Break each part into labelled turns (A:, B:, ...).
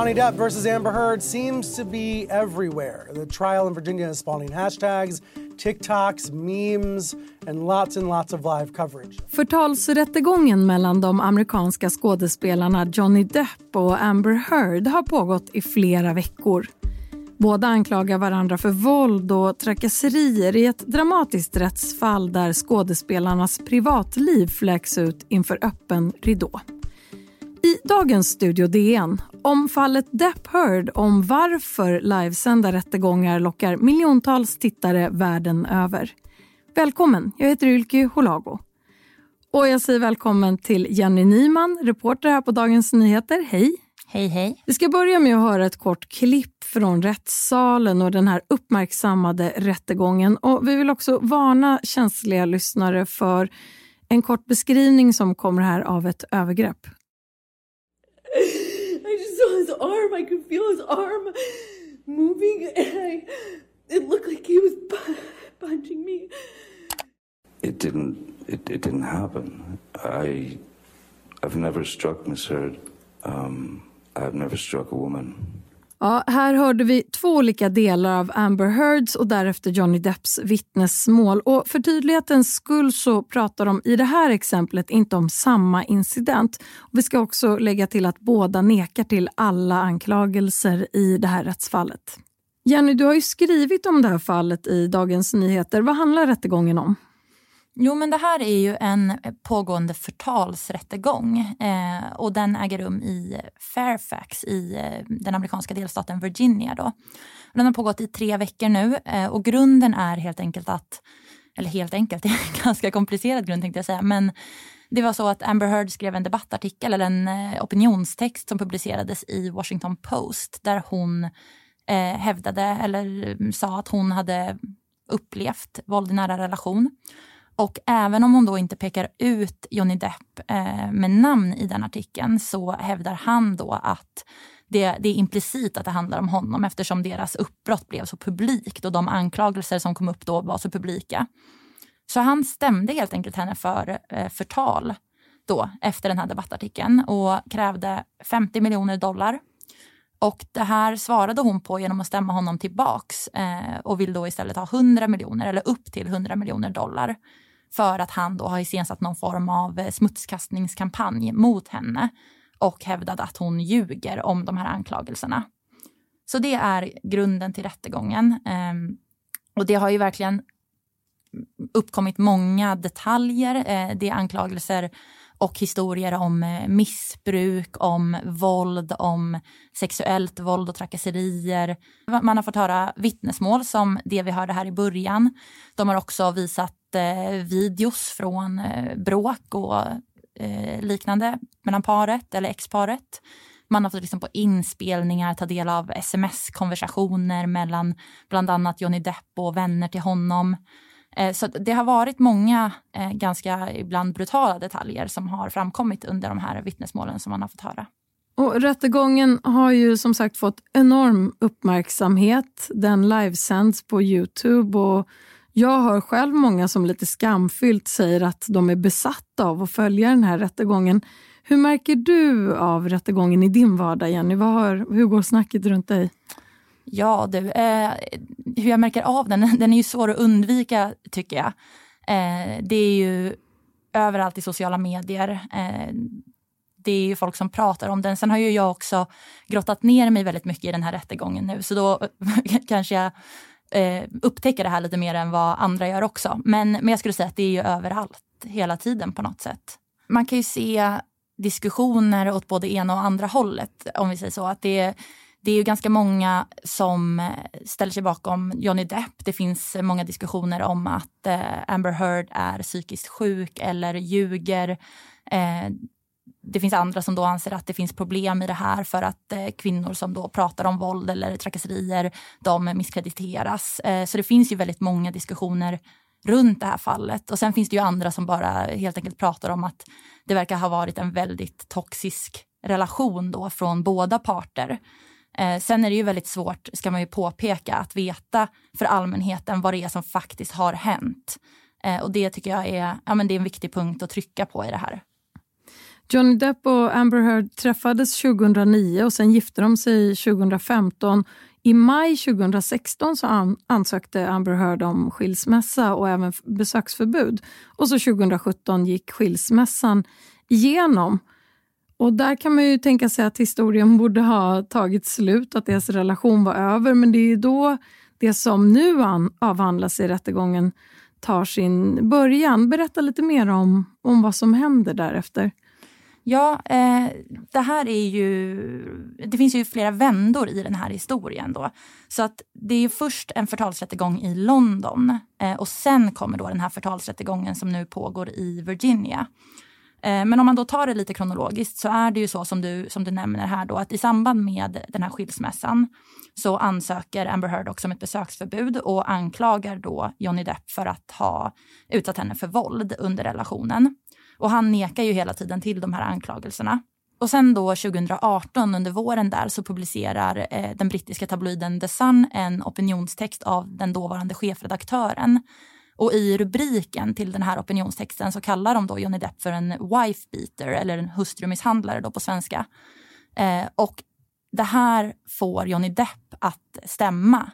A: Johnny Depp versus Amber Heard seems to be everywhere. The trial in Virginia is spawning hashtags, TikToks, memes and lots and lots of live coverage.
B: Förtalsrättegången mellan de amerikanska skådespelarna Johnny Depp och Amber Heard har pågått i flera veckor. Båda anklagar varandra för våld och trakasserier i ett dramatiskt rättsfall där skådespelarnas privatliv fläks ut inför öppen ridå. I dagens Studio DN om fallet Depp Heard om varför livesända rättegångar lockar miljontals tittare världen över. Välkommen, jag heter Ylke Holago. Och jag säger välkommen till Jenny Nyman, reporter här på Dagens Nyheter. Hej!
C: Hej, hej.
B: Vi ska börja med att höra ett kort klipp från rättssalen och den här uppmärksammade rättegången. Och vi vill också varna känsliga lyssnare för en kort beskrivning som kommer här av ett övergrepp.
D: I just saw his arm. I could feel his arm moving, and I, it looked like he was punching me.
E: It didn't. It, it didn't happen. I, I've never struck Miss Heard. Um, I've never struck a woman.
B: Ja, här hörde vi två olika delar av Amber Heards och därefter Johnny Depps vittnesmål. Och för tydlighetens skull så pratar de i det här exemplet inte om samma incident. Och vi ska också lägga till att båda nekar till alla anklagelser i det här rättsfallet. Jenny, du har ju skrivit om det här fallet i Dagens Nyheter. Vad handlar rättegången om?
C: Jo, men det här är ju en eh, pågående förtalsrättegång eh, och den äger rum i Fairfax i eh, den amerikanska delstaten Virginia. Då. Den har pågått i tre veckor nu eh, och grunden är helt enkelt att, eller helt enkelt, det är en ganska komplicerad grund tänkte jag säga, men det var så att Amber Heard skrev en debattartikel eller en eh, opinionstext som publicerades i Washington Post där hon eh, hävdade eller mm, sa att hon hade upplevt våld i nära relation. Och även om hon då inte pekar ut Johnny Depp eh, med namn i den artikeln så hävdar han då att det, det, är implicit att det handlar om honom eftersom deras uppbrott blev så publikt och de anklagelser som kom upp då var så publika. Så han stämde helt enkelt henne för eh, förtal då efter den här debattartikeln och krävde 50 miljoner dollar. Och det här svarade hon på genom att stämma honom tillbaks eh, och vill då istället ha 100 miljoner eller upp till 100 miljoner dollar för att han då har iscensatt någon form av eh, smutskastningskampanj mot henne och hävdade att hon ljuger om de här anklagelserna. Så det är grunden till rättegången. Ehm, och det har ju verkligen uppkommit många detaljer. Eh, det är anklagelser och historier om eh, missbruk, om våld, om sexuellt våld och trakasserier. Man har fått höra vittnesmål som det vi hörde här i början. De har också visat videos från eh, bråk och eh, liknande mellan paret eller exparet. Man har fått liksom på inspelningar ta del av sms-konversationer mellan bland annat Johnny Depp och vänner till honom. Eh, så det har varit många eh, ganska ibland brutala detaljer som har framkommit under de här vittnesmålen som man har fått höra.
B: Och rättegången har ju som sagt fått enorm uppmärksamhet. Den livesänds på Youtube och jag hör själv många som lite skamfyllt säger att de är besatta av att följa den här rättegången. Hur märker du av rättegången i din vardag, Jenny? Vad hur går snacket runt dig?
C: Ja, du, eh, hur jag märker av den, den är ju svår att undvika tycker jag. Eh, det är ju överallt i sociala medier. Eh, det är ju folk som pratar om den. Sen har ju jag också grottat ner mig väldigt mycket i den här rättegången nu, så då kanske jag eh, upptäcka det här lite mer än vad andra gör också. Men, men jag skulle säga att det är ju överallt, hela tiden på något sätt. Man kan ju se diskussioner åt både ena och andra hållet, om vi säger så. Att det, det är ju ganska många som eh, ställer sig bakom Johnny Depp. Det finns många diskussioner om att eh, Amber Heard är psykiskt sjuk eller ljuger. Eh, det finns andra som då anser att det finns problem i det här för att eh, kvinnor som då pratar om våld eller trakasserier, de misskrediteras. Eh, så det finns ju väldigt många diskussioner runt det här fallet. Och sen finns det ju andra som bara helt enkelt pratar om att det verkar ha varit en väldigt toxisk relation då från båda parter. Eh, sen är det ju väldigt svårt, ska man ju påpeka, att veta för allmänheten vad det är som faktiskt har hänt. Eh, och det tycker jag är, ja, men det är en viktig punkt att trycka på i det här.
B: Johnny Depp och Amber Heard träffades 2009 och sen gifte de sig 2015. I maj 2016 så ansökte Amber Heard om skilsmässa och även besöksförbud. Och så 2017 gick skilsmässan igenom. Och där kan man ju tänka sig att historien borde ha tagit slut, att deras relation var över. Men det är ju då det som nu avhandlas i rättegången tar sin början. Berätta lite mer om, om vad som händer därefter.
C: Ja, eh, det här är ju... Det finns ju flera vändor i den här historien. Då. Så att det är först en förtalsrättegång i London eh, och sen kommer då den här förtalsrättegången som nu pågår i Virginia. Eh, men om man då tar det lite kronologiskt så är det ju så som du, som du nämner här då att i samband med den här skilsmässan så ansöker Amber Heard också om ett besöksförbud och anklagar då Johnny Depp för att ha utsatt henne för våld under relationen. Och han nekar ju hela tiden till de här anklagelserna. Och sen då 2018 under våren där så publicerar eh, den brittiska tabloiden The Sun en opinionstext av den dåvarande chefredaktören. Och i rubriken till den här opinionstexten så kallar de då Johnny Depp för en wife beater eller en hustrumisshandlare då på svenska. Eh, och det här får Johnny Depp att stämma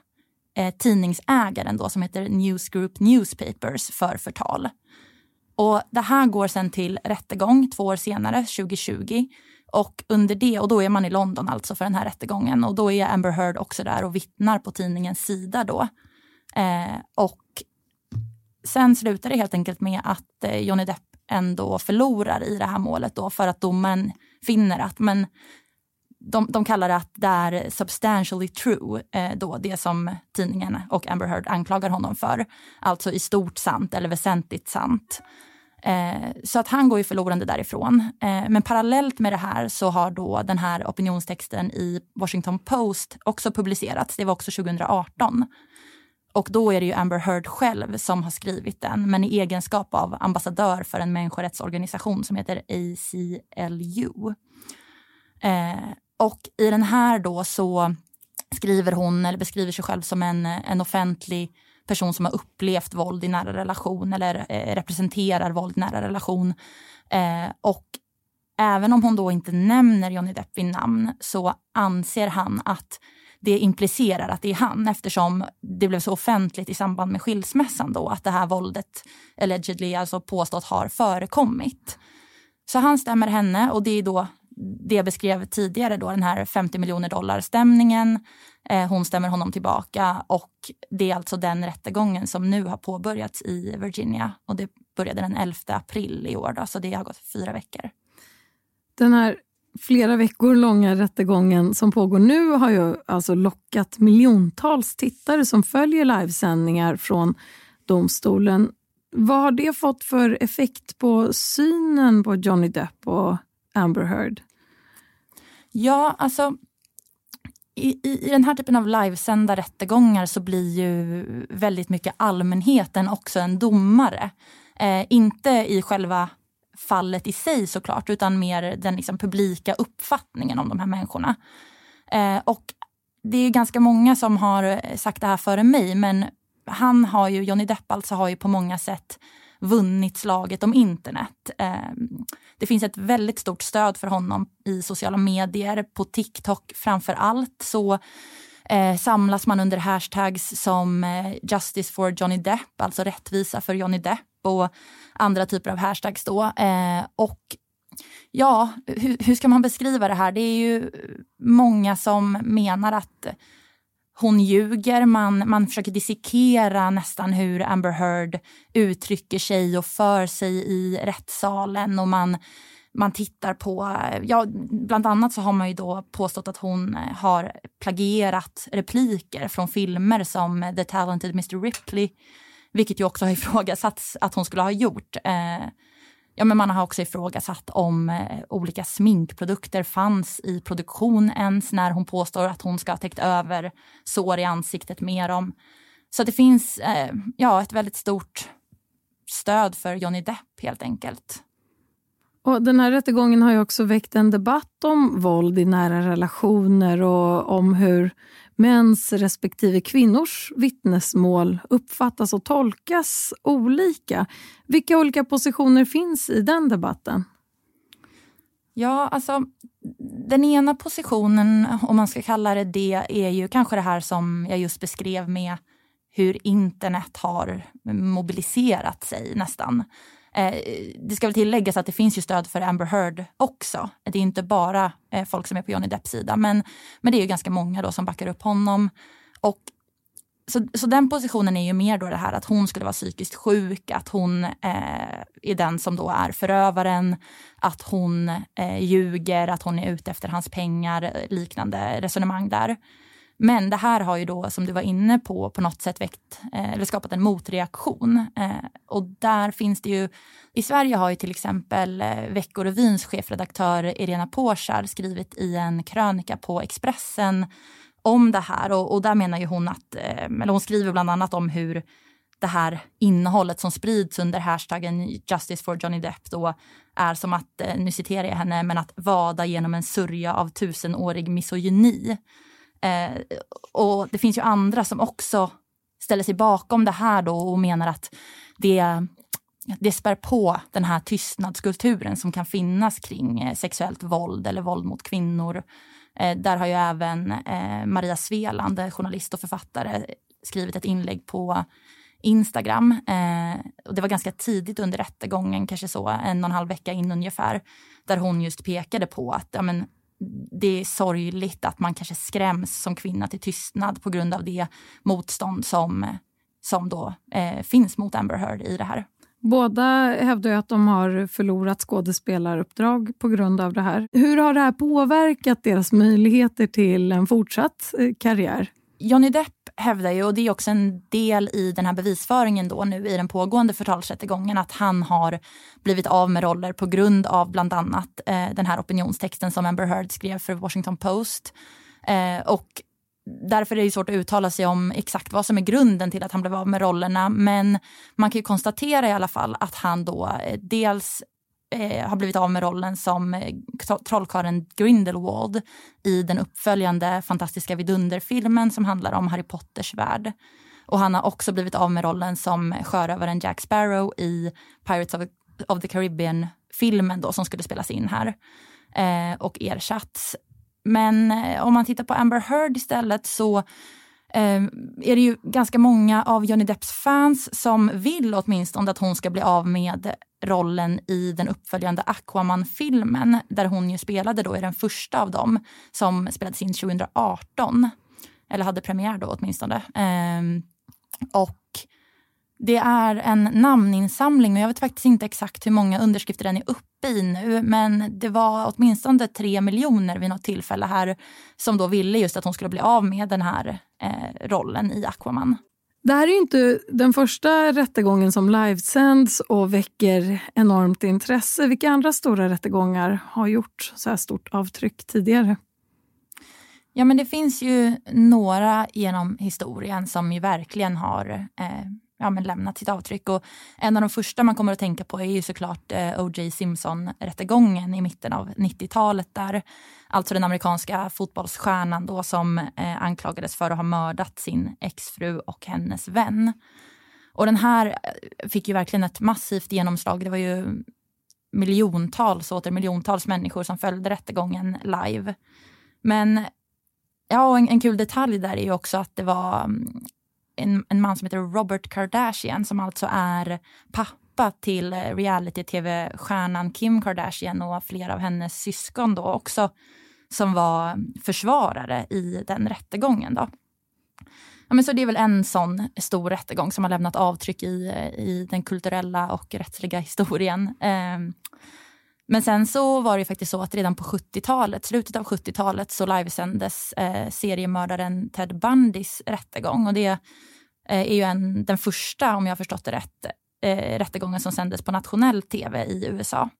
C: eh, tidningsägaren då som heter News Group Newspapers för förtal. Och det här går sen till rättegång två år senare, 2020. Och under det, och då är man i London alltså för den här rättegången och då är Amber Heard också där och vittnar på tidningens sida då. Eh, och sen slutar det helt enkelt med att eh, Johnny Depp ändå förlorar i det här målet då för att domen finner att men de, de kallar det att det är substantially true, eh, då, det som tidningen och Amber Heard anklagar honom för. Alltså i stort sant eller väsentligt sant. Eh, så att han går ju förlorande därifrån. Eh, men parallellt med det här så har då den här opinionstexten i Washington Post också publicerats. Det var också 2018. Och då är det ju Amber Heard själv som har skrivit den, men i egenskap av ambassadör för en människorättsorganisation som heter ACLU. Eh, och i den här då så skriver hon, eller beskriver sig själv som en, en offentlig person som har upplevt våld i nära relation eller eh, representerar våld i nära relation. Eh, och även om hon då inte nämner Johnny Depp vid namn så anser han att det implicerar att det är han eftersom det blev så offentligt i samband med skilsmässan då att det här våldet allegedly, alltså påstått, har förekommit. Så han stämmer henne och det är då det jag beskrev tidigare, då, den här 50 miljoner dollar-stämningen. Eh, hon stämmer honom tillbaka och det är alltså den rättegången som nu har påbörjats i Virginia. Och det började den 11 april i år, då, så det har gått fyra veckor.
B: Den här flera veckor långa rättegången som pågår nu har ju alltså lockat miljontals tittare som följer livesändningar från domstolen. Vad har det fått för effekt på synen på Johnny Depp och Amber Heard?
C: Ja, alltså i, i, i den här typen av livesända rättegångar så blir ju väldigt mycket allmänheten också en domare. Eh, inte i själva fallet i sig såklart, utan mer den liksom publika uppfattningen om de här människorna. Eh, och det är ganska många som har sagt det här före mig, men han har ju, Johnny Depp alltså har ju på många sätt vunnit slaget om internet. Ehm, det finns ett väldigt stort stöd för honom i sociala medier, på TikTok framför allt. Så eh, samlas man under hashtags som eh, Justice for Johnny Depp, alltså rättvisa för Johnny Depp och andra typer av hashtags då. Ehm, och ja, hur, hur ska man beskriva det här? Det är ju många som menar att hon ljuger, man, man försöker dissekera nästan hur Amber Heard uttrycker sig och för sig i rättssalen och man, man tittar på, ja, bland annat så har man ju då påstått att hon eh, har plagierat repliker från filmer som The Talented Mr Ripley, vilket ju också har ifrågasatts att hon skulle ha gjort. Eh, Ja, men man har också ifrågasatt om eh, olika sminkprodukter fanns i produktion ens när hon påstår att hon ska ha täckt över sår i ansiktet med dem. Så det finns eh, ja, ett väldigt stort stöd för Johnny Depp helt enkelt.
B: Och den här rättegången har ju också väckt en debatt om våld i nära relationer och om hur mäns respektive kvinnors vittnesmål uppfattas och tolkas olika. Vilka olika positioner finns i den debatten?
C: Ja, alltså den ena positionen, om man ska kalla det det, är ju kanske det här som jag just beskrev med hur internet har mobiliserat sig nästan. Eh, det ska väl tilläggas att det finns ju stöd för Amber Heard också. Det är inte bara eh, folk som är på Johnny Depps sida, men, men det är ju ganska många då som backar upp honom. Och så, så den positionen är ju mer då det här att hon skulle vara psykiskt sjuk, att hon eh, är den som då är förövaren, att hon eh, ljuger, att hon är ute efter hans pengar, eh, liknande resonemang där. Men det här har ju då, som du var inne på, på något sätt väckt, eh, eller skapat en motreaktion. Eh, och där finns det ju, i Sverige har ju till exempel eh, Veckorevyns chefredaktör Irena Porsar skrivit i en krönika på Expressen om det här och, och där menar ju hon att, eh, eller hon skriver bland annat om hur det här innehållet som sprids under hashtaggen Justice for Johnny Depp då är som att, eh, nu citerar jag henne, men att vada genom en sörja av tusenårig misogyni. Eh, och det finns ju andra som också ställer sig bakom det här då och menar att det, det spär på den här tystnadskulturen som kan finnas kring eh, sexuellt våld eller våld mot kvinnor. Eh, där har ju även eh, Maria Sveland, eh, journalist och författare, skrivit ett inlägg på Instagram. Eh, och det var ganska tidigt under rättegången, kanske så en och en halv vecka in ungefär, där hon just pekade på att ja, men, det är sorgligt att man kanske skräms som kvinna till tystnad på grund av det motstånd som, som då eh, finns mot Amber Heard i det här.
B: Båda hävdar att de har förlorat skådespelaruppdrag på grund av det här. Hur har det här påverkat deras möjligheter till en fortsatt eh, karriär?
C: Johnny Depp hävdar ju, och det är också en del i den här bevisföringen då nu i den pågående förtalsrättegången, att han har blivit av med roller på grund av bland annat eh, den här opinionstexten som Amber Heard skrev för Washington Post. Eh, och därför är det svårt att uttala sig om exakt vad som är grunden till att han blev av med rollerna. Men man kan ju konstatera i alla fall att han då eh, dels eh, har blivit av med rollen som eh, trollkarlen Grindelwald i den uppföljande fantastiska vidunderfilmen som handlar om Harry Potters värld. Och han har också blivit av med rollen som sjörövaren Jack Sparrow i Pirates of, of the Caribbean-filmen då som skulle spelas in här eh, och ersatts men eh, om man tittar på Amber Heard istället så Ehm, är det ju ganska många av Johnny Depps fans som vill åtminstone att hon ska bli av med rollen i den uppföljande Aquaman-filmen där hon ju spelade då i den första av dem som spelades in 2018. Eller hade premiär då åtminstone. Eh, och det är en namninsamling, och jag vet faktiskt inte exakt hur många underskrifter den är uppe i nu. Men det var åtminstone tre miljoner vid något tillfälle här som då ville just att hon skulle bli av med den här eh, rollen i Aquaman.
B: Det här är inte den första rättegången som livesänds och väcker enormt intresse. Vilka andra stora rättegångar har gjort så här stort avtryck tidigare?
C: Ja, men det finns ju några genom historien som ju verkligen har eh, ja, men lämnat sitt avtryck. Och en av de första man kommer att tänka på är ju såklart eh, O.J. Simpson-rättegången i mitten av 90-talet där alltså den amerikanska fotbollsstjärnan då som eh, anklagades för att ha mördat sin exfru och hennes vän. Och den här eh, fick ju verkligen ett massivt genomslag. Det var ju miljontals och åter miljontals människor som följde rättegången live. Men ja, en, en kul detalj där är ju också att det var mm, en, en man som heter Robert Kardashian som alltså är pappa till eh, reality-tv-stjärnan Kim Kardashian och flera av hennes syskon då också som var försvarare i den rättegången. Då. Ja, men så det är väl en sån stor rättegång som har lämnat avtryck i, eh, i den kulturella och rättsliga historien. Eh, men sen så var det faktiskt så att redan på 70-talet, slutet av 70-talet så livesändes eh, seriemördaren Ted Bundys rättegång. Och det eh, är ju en, den första, om jag har förstått det rätt, eh, rättegången som sändes på nationell tv i USA.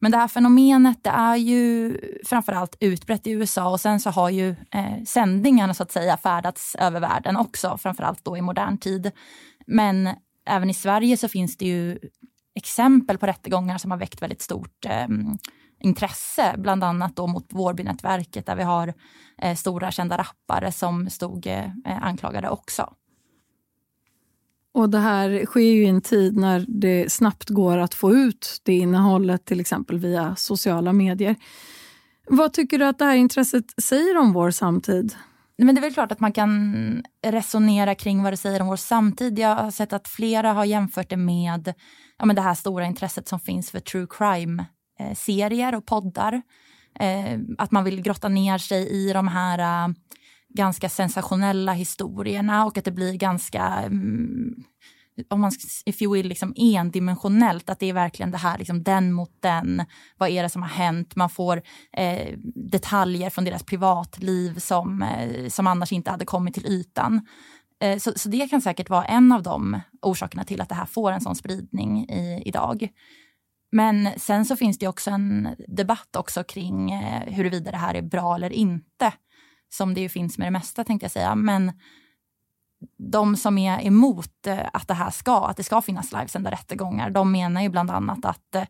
C: Men det här fenomenet det är ju framförallt utbrett i USA och sen så har ju eh, sändningarna så att säga färdats över världen också, framförallt då i modern tid. Men även i Sverige så finns det ju exempel på rättegångar som har väckt väldigt stort eh, intresse, bland annat då mot Vårbynätverket där vi har eh, stora kända rappare som stod eh, eh, anklagade också.
B: Och det här sker ju i en tid när det snabbt går att få ut det innehållet, till exempel via sociala medier. Vad tycker du att det här intresset säger om vår samtid?
C: Men det är väl klart att man kan resonera kring vad det säger om vår samtid. Jag har sett att flera har jämfört det med ja, men det här stora intresset som finns för true crime-serier eh, och poddar. Eh, att man vill grotta ner sig i de här eh, ganska sensationella historierna och att det blir ganska um, om man, if you will, liksom endimensionellt. Att det är verkligen det här, liksom den mot den. Vad är det som har hänt? Man får eh, detaljer från deras privatliv som, eh, som annars inte hade kommit till ytan. Eh, så, så, det kan säkert vara en av de orsakerna till att det här får en sån spridning i, idag. Men sen så finns det också en debatt också kring eh, huruvida det här är bra eller inte. Som det ju finns med det mesta tänkte jag säga. Men de som är emot eh, att det här ska, att det ska finnas livesända rättegångar, de menar ju bland annat att eh,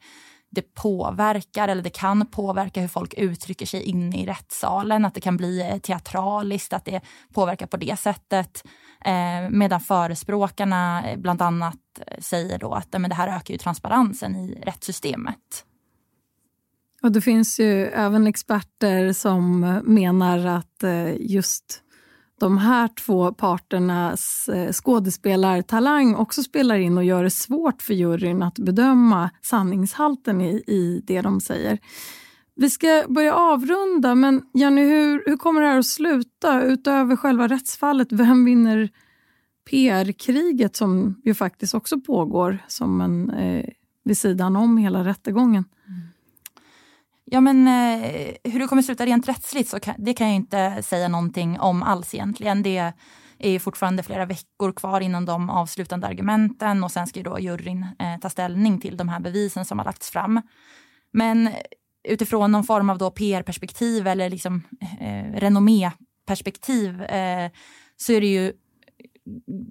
C: det påverkar eller det kan påverka hur folk uttrycker sig inne i rättssalen, att det kan bli eh, teatraliskt, att det påverkar på det sättet. Eh, medan förespråkarna bland annat säger då att men det här ökar ju transparensen i rättssystemet.
B: Och det finns ju även experter som menar att just de här två parternas eh, skådespelartalang också spelar in och gör det svårt för juryn att bedöma sanningshalten i, i det de säger. Vi ska börja avrunda, men Jenny, hur, hur kommer det här att sluta? Utöver själva rättsfallet, vem vinner PR-kriget som ju faktiskt också pågår som en, eh, vid sidan om hela rättegången? Mm.
C: Ja men eh, hur det kommer sluta rent rättsligt så kan, det kan jag inte säga någonting om alls egentligen. Det är fortfarande flera veckor kvar innan de avslutande argumenten och sen ska ju då juryn eh, ta ställning till de här bevisen som har lagts fram. Men utifrån någon form av då PR-perspektiv eller liksom, eh, renomméperspektiv eh, så är det ju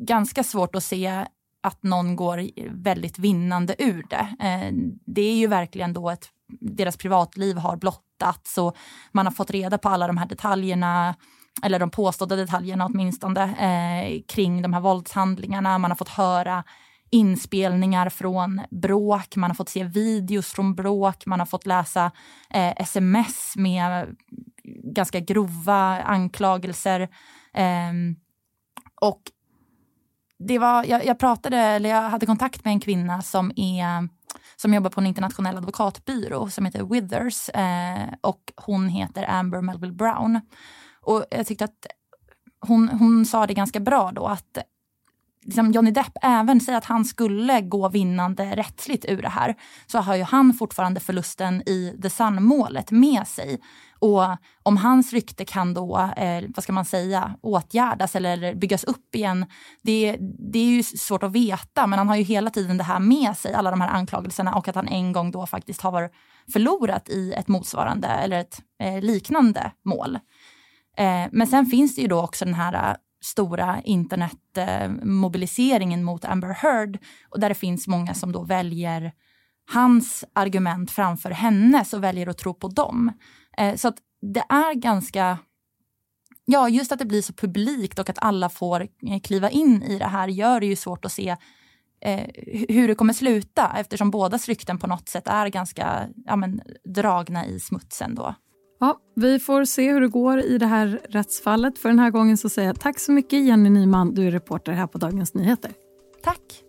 C: ganska svårt att se att någon går väldigt vinnande ur det. Eh, det är ju verkligen då ett deras privatliv har blottats och man har fått reda på alla de här detaljerna eller de påstådda detaljerna åtminstone eh, kring de här våldshandlingarna. Man har fått höra inspelningar från bråk, man har fått se videos från bråk, man har fått läsa eh, sms med ganska grova anklagelser. Eh, och det var, jag, jag, pratade, eller jag hade kontakt med en kvinna som är som jobbar på en internationell advokatbyrå som heter Withers eh, och hon heter Amber Melville Brown. Och jag tyckte att hon, hon sa det ganska bra då att liksom Johnny Depp även säger att han skulle gå vinnande rättsligt ur det här så har ju han fortfarande förlusten i The Sun-målet med sig. Och om hans rykte kan då, eh, vad ska man säga, åtgärdas eller byggas upp igen, det, det är ju svårt att veta. Men han har ju hela tiden det här med sig, alla de här anklagelserna och att han en gång då faktiskt har förlorat i ett motsvarande eller ett eh, liknande mål. Eh, men sen finns det ju då också den här stora internetmobiliseringen mot Amber Heard och där det finns många som då väljer hans argument framför hennes och väljer att tro på dem. Eh, så att det är ganska Ja, just att det blir så publikt och att alla får eh, kliva in i det här gör det ju svårt att se eh, hur det kommer sluta eftersom bådas rykten på något sätt är ganska ja, men, dragna i smutsen då.
B: Ja, vi får se hur det går i det här rättsfallet. För den här gången så säger jag tack så mycket Jenny Nyman, du är reporter här på Dagens Nyheter.
C: Tack.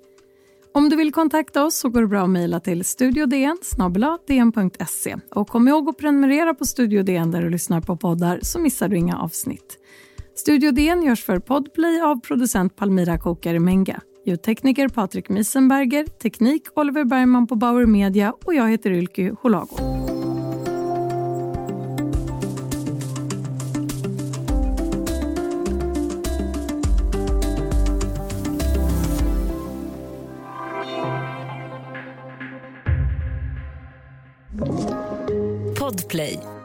B: Om du vill kontakta oss så går det bra att mejla till studiodn dn.se. Och kom ihåg att prenumerera på Studio DN där du lyssnar på poddar så missar du inga avsnitt. Studio DN görs för Podplay av producent Palmira Kokare Menga. Ljudtekniker Patrik Miesenberger, teknik Oliver Bergman på Bauer Media och jag heter Ylke Holago.
F: Podplay